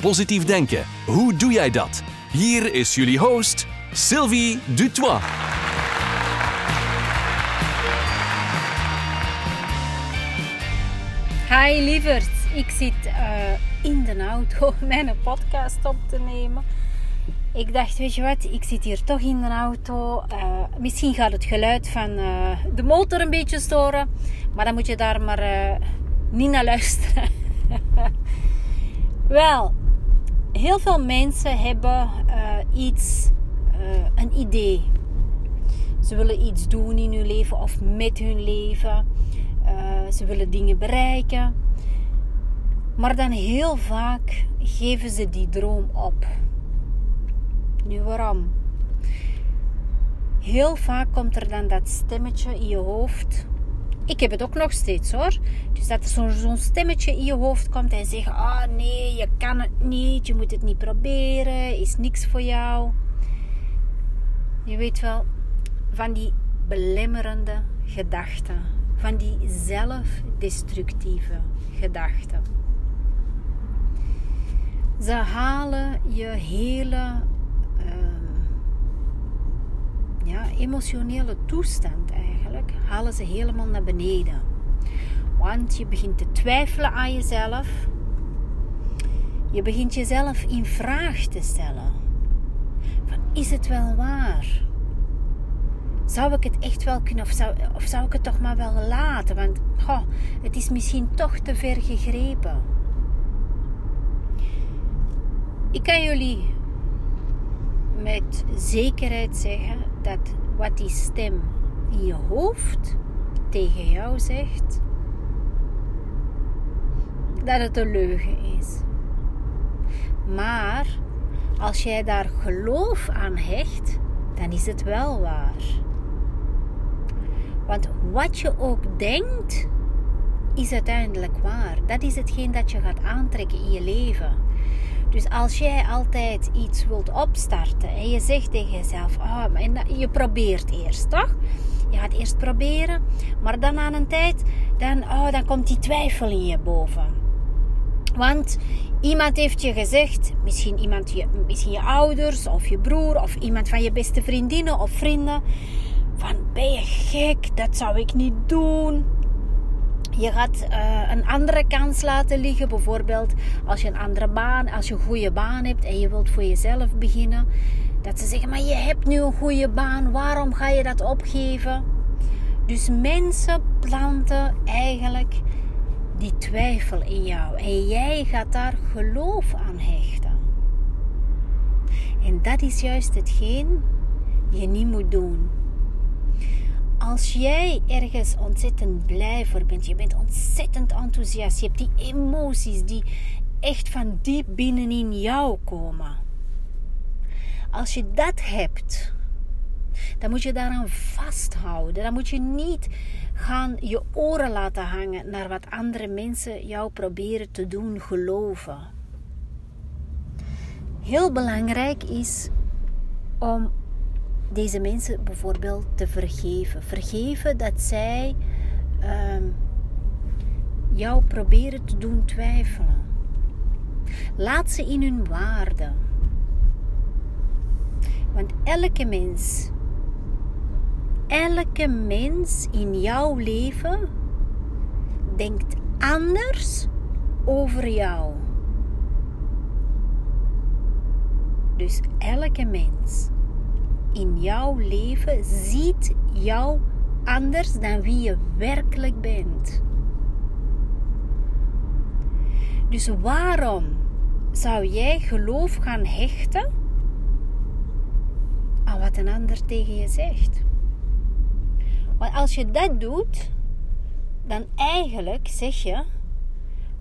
Positief denken, hoe doe jij dat? Hier is jullie host, Sylvie Dutois. Hi lieverd, ik zit uh, in de auto mijn podcast op te nemen. Ik dacht, weet je wat, ik zit hier toch in de auto. Uh, misschien gaat het geluid van uh, de motor een beetje storen, maar dan moet je daar maar niet naar luisteren. Wel, heel veel mensen hebben iets, een idee. Ze willen iets doen in hun leven of met hun leven. Eh, ze willen dingen bereiken. Maar dan heel vaak geven ze die droom op. Nu waarom? Heel vaak komt er dan dat stemmetje in je hoofd. Ik heb het ook nog steeds hoor. Dus dat er zo'n stemmetje in je hoofd komt en zegt: oh, nee, je kan het niet, je moet het niet proberen, is niks voor jou. Je weet wel, van die belemmerende gedachten van die zelfdestructieve gedachten. Ze halen je hele ja, emotionele toestand eigenlijk, halen ze helemaal naar beneden. Want je begint te twijfelen aan jezelf. Je begint jezelf in vraag te stellen. Van, is het wel waar? zou ik het echt wel kunnen of zou, of zou ik het toch maar wel laten? Want goh, het is misschien toch te ver gegrepen. Ik kan jullie met zekerheid zeggen dat wat die stem in je hoofd tegen jou zegt, dat het een leugen is. Maar als jij daar geloof aan hecht, dan is het wel waar. Want wat je ook denkt, is uiteindelijk waar. Dat is hetgeen dat je gaat aantrekken in je leven. Dus als jij altijd iets wilt opstarten en je zegt tegen jezelf, oh, en je probeert eerst, toch? Je gaat eerst proberen, maar dan aan een tijd, dan, oh, dan komt die twijfel in je boven. Want iemand heeft je gezegd, misschien, iemand je, misschien je ouders of je broer of iemand van je beste vriendinnen of vrienden, van ben je gek, dat zou ik niet doen. Je gaat uh, een andere kans laten liggen. Bijvoorbeeld als je een andere baan, als je een goede baan hebt en je wilt voor jezelf beginnen. Dat ze zeggen, maar je hebt nu een goede baan, waarom ga je dat opgeven? Dus mensen planten eigenlijk die twijfel in jou. En jij gaat daar geloof aan hechten. En dat is juist hetgeen je niet moet doen als jij ergens ontzettend blij voor bent, je bent ontzettend enthousiast, je hebt die emoties die echt van diep binnenin jou komen. Als je dat hebt, dan moet je daaraan vasthouden. Dan moet je niet gaan je oren laten hangen naar wat andere mensen jou proberen te doen geloven. Heel belangrijk is om deze mensen bijvoorbeeld te vergeven. Vergeven dat zij ehm, jou proberen te doen twijfelen. Laat ze in hun waarde. Want elke mens, elke mens in jouw leven denkt anders over jou. Dus elke mens in jouw leven ziet jou anders dan wie je werkelijk bent. Dus waarom zou jij geloof gaan hechten aan wat een ander tegen je zegt? Want als je dat doet, dan eigenlijk zeg je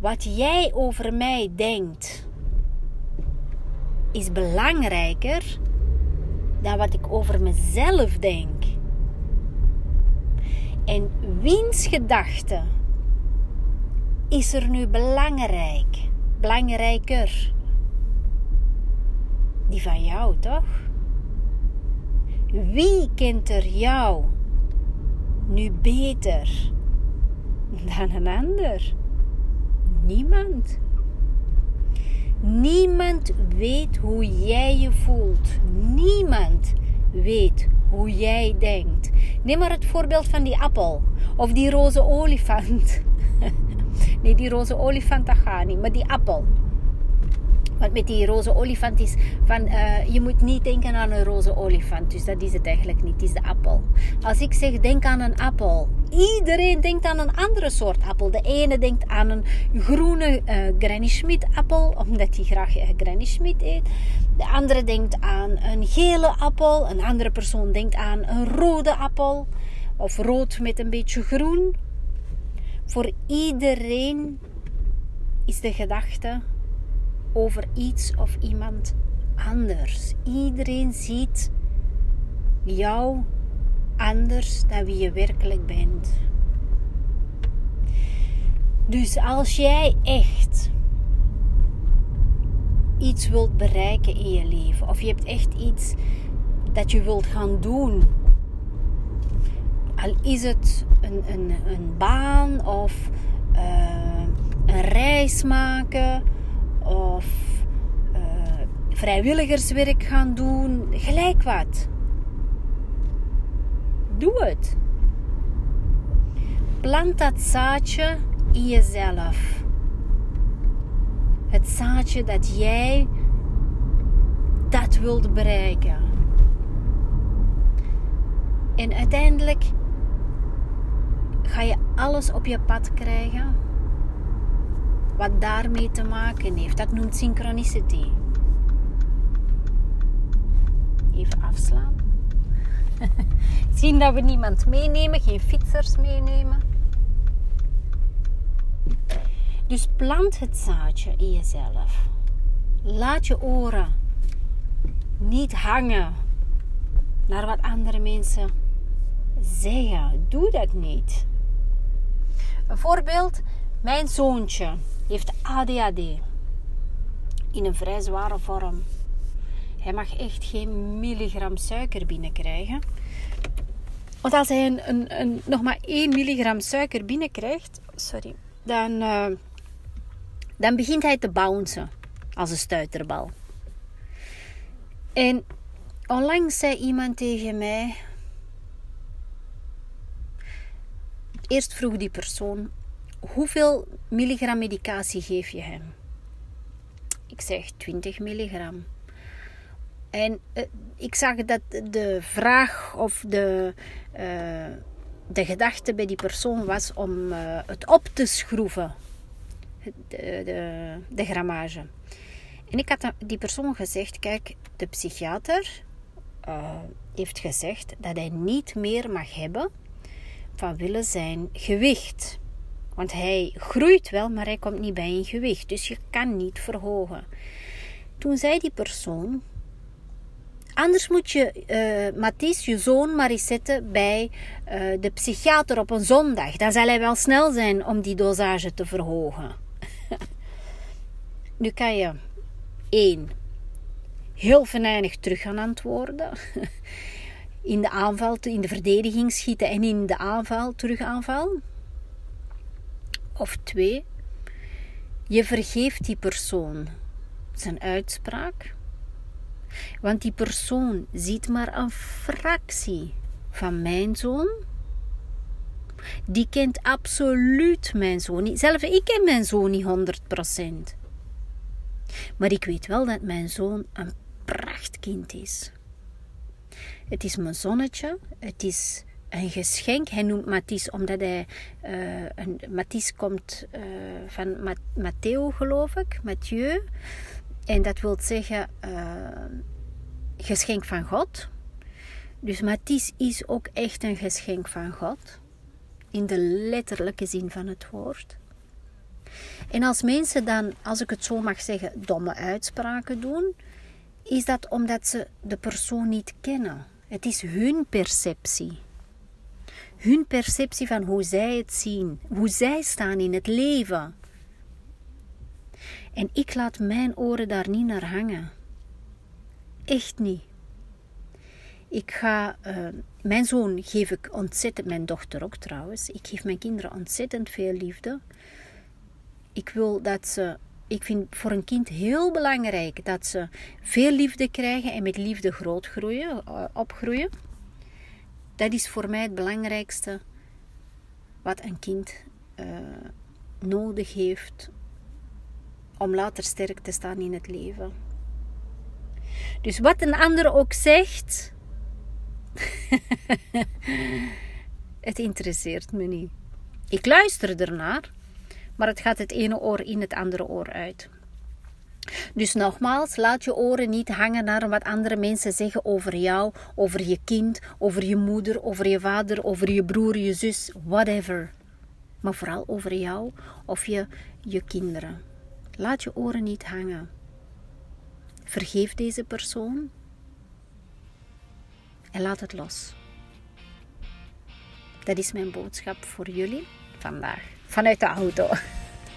wat jij over mij denkt. is belangrijker dan wat ik over mezelf denk. En wiens gedachte is er nu belangrijk, belangrijker? Die van jou, toch? Wie kent er jou nu beter dan een ander? Niemand. Niemand weet hoe jij je voelt. Weet hoe jij denkt. Neem maar het voorbeeld van die appel of die roze olifant. nee, die roze olifant dat gaat niet, maar die appel. Want met die roze olifant is van, uh, je moet niet denken aan een roze olifant. Dus dat is het eigenlijk niet, het is de appel. Als ik zeg denk aan een appel. Iedereen denkt aan een andere soort appel. De ene denkt aan een groene uh, Granny Smit appel, omdat hij graag uh, Granny Smit eet. De andere denkt aan een gele appel. Een andere persoon denkt aan een rode appel. Of rood met een beetje groen. Voor iedereen is de gedachte over iets of iemand anders. Iedereen ziet jou anders dan wie je werkelijk bent. Dus als jij echt iets wilt bereiken in je leven, of je hebt echt iets dat je wilt gaan doen, al is het een, een, een baan of uh, een reis maken of uh, vrijwilligerswerk gaan doen, gelijk wat. Doe het. Plant dat zaadje in jezelf. Het zaadje dat jij dat wilt bereiken. En uiteindelijk ga je alles op je pad krijgen wat daarmee te maken heeft. Dat noemt synchronicity. Even afslaan. Zien dat we niemand meenemen, geen fietsers meenemen. Dus plant het zaadje in jezelf. Laat je oren niet hangen naar wat andere mensen zeggen. Doe dat niet. Een voorbeeld, mijn zoontje heeft ADHD in een vrij zware vorm. Hij mag echt geen milligram suiker binnenkrijgen. Want als hij een, een, nog maar 1 milligram suiker binnenkrijgt, sorry, dan, uh, dan begint hij te bouncen als een stuiterbal. En onlangs zei iemand tegen mij. Eerst vroeg die persoon: hoeveel milligram medicatie geef je hem? Ik zeg 20 milligram. En uh, ik zag dat de vraag of de, uh, de gedachte bij die persoon was om uh, het op te schroeven, de, de, de grammage. En ik had die persoon gezegd: Kijk, de psychiater heeft gezegd dat hij niet meer mag hebben van willen zijn gewicht. Want hij groeit wel, maar hij komt niet bij een gewicht. Dus je kan niet verhogen. Toen zei die persoon: Anders moet je, uh, je zoon, maar eens zetten bij uh, de psychiater op een zondag. Dan zal hij wel snel zijn om die dosage te verhogen. nu kan je één heel venijnig terug gaan antwoorden. in de aanval, in de verdediging schieten en in de aanval terug aanval. Of twee, je vergeeft die persoon zijn uitspraak. Want die persoon ziet maar een fractie van mijn zoon. Die kent absoluut mijn zoon niet. Zelfs ik ken mijn zoon niet 100%. Maar ik weet wel dat mijn zoon een prachtkind is. Het is mijn zonnetje. Het is een geschenk. Hij noemt Mathies omdat hij. Uh, een, Mathies komt uh, van Matteo, geloof ik, Mathieu. En dat wil zeggen uh, geschenk van God. Dus Mathies is ook echt een geschenk van God. In de letterlijke zin van het woord. En als mensen dan, als ik het zo mag zeggen, domme uitspraken doen, is dat omdat ze de persoon niet kennen. Het is hun perceptie. Hun perceptie van hoe zij het zien, hoe zij staan in het leven. En ik laat mijn oren daar niet naar hangen. Echt niet. Ik ga, uh, mijn zoon geef ik ontzettend, mijn dochter ook trouwens. Ik geef mijn kinderen ontzettend veel liefde. Ik wil dat ze, ik vind voor een kind heel belangrijk dat ze veel liefde krijgen en met liefde groot groeien, uh, opgroeien. Dat is voor mij het belangrijkste wat een kind uh, nodig heeft om later sterk te staan in het leven. Dus wat een ander ook zegt, het interesseert me niet. Ik luister ernaar, maar het gaat het ene oor in het andere oor uit. Dus nogmaals, laat je oren niet hangen naar wat andere mensen zeggen over jou, over je kind, over je moeder, over je vader, over je broer, je zus, whatever. Maar vooral over jou of je, je kinderen. Laat je oren niet hangen. Vergeef deze persoon en laat het los. Dat is mijn boodschap voor jullie vandaag. Vanuit de auto.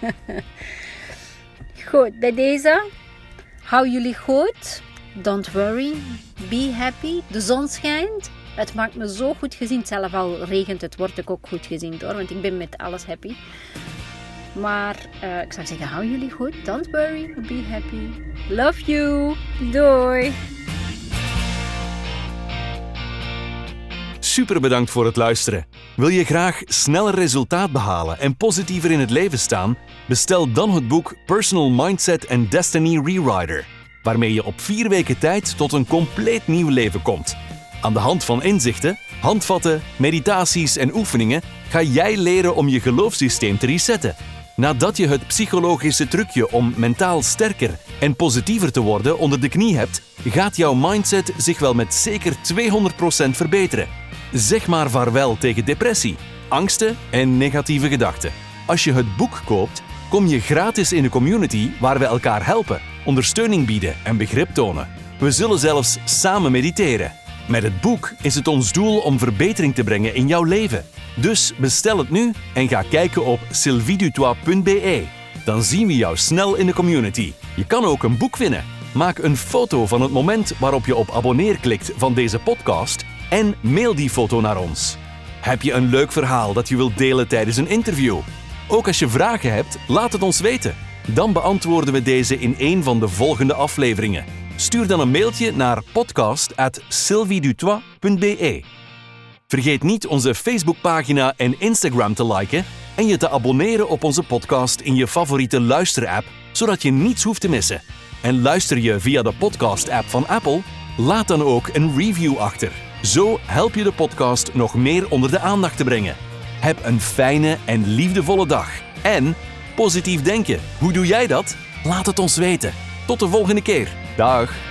goed, bij deze. Hou jullie goed. Don't worry. Be happy. De zon schijnt. Het maakt me zo goed gezien. Zelf al regent het, word ik ook goed gezien door. Want ik ben met alles happy. Maar uh, ik zou zeggen, hou jullie goed. Don't worry. Be happy. Love you. Doei. Super bedankt voor het luisteren. Wil je graag sneller resultaat behalen en positiever in het leven staan? Bestel dan het boek Personal Mindset and Destiny Rewriter, waarmee je op vier weken tijd tot een compleet nieuw leven komt. Aan de hand van inzichten, handvatten, meditaties en oefeningen ga jij leren om je geloofssysteem te resetten. Nadat je het psychologische trucje om mentaal sterker en positiever te worden onder de knie hebt, gaat jouw mindset zich wel met zeker 200% verbeteren. Zeg maar vaarwel tegen depressie, angsten en negatieve gedachten. Als je het boek koopt, kom je gratis in de community waar we elkaar helpen, ondersteuning bieden en begrip tonen. We zullen zelfs samen mediteren. Met het boek is het ons doel om verbetering te brengen in jouw leven. Dus bestel het nu en ga kijken op sylvidutois.be. Dan zien we jou snel in de community. Je kan ook een boek winnen. Maak een foto van het moment waarop je op abonneer klikt van deze podcast en mail die foto naar ons. Heb je een leuk verhaal dat je wilt delen tijdens een interview? Ook als je vragen hebt, laat het ons weten. Dan beantwoorden we deze in een van de volgende afleveringen. Stuur dan een mailtje naar podcast@sylviedutois.be. Vergeet niet onze Facebookpagina en Instagram te liken en je te abonneren op onze podcast in je favoriete luisterapp, zodat je niets hoeft te missen. En luister je via de podcast-app van Apple? Laat dan ook een review achter. Zo help je de podcast nog meer onder de aandacht te brengen. Heb een fijne en liefdevolle dag. En positief denken. Hoe doe jij dat? Laat het ons weten. Tot de volgende keer. Dag.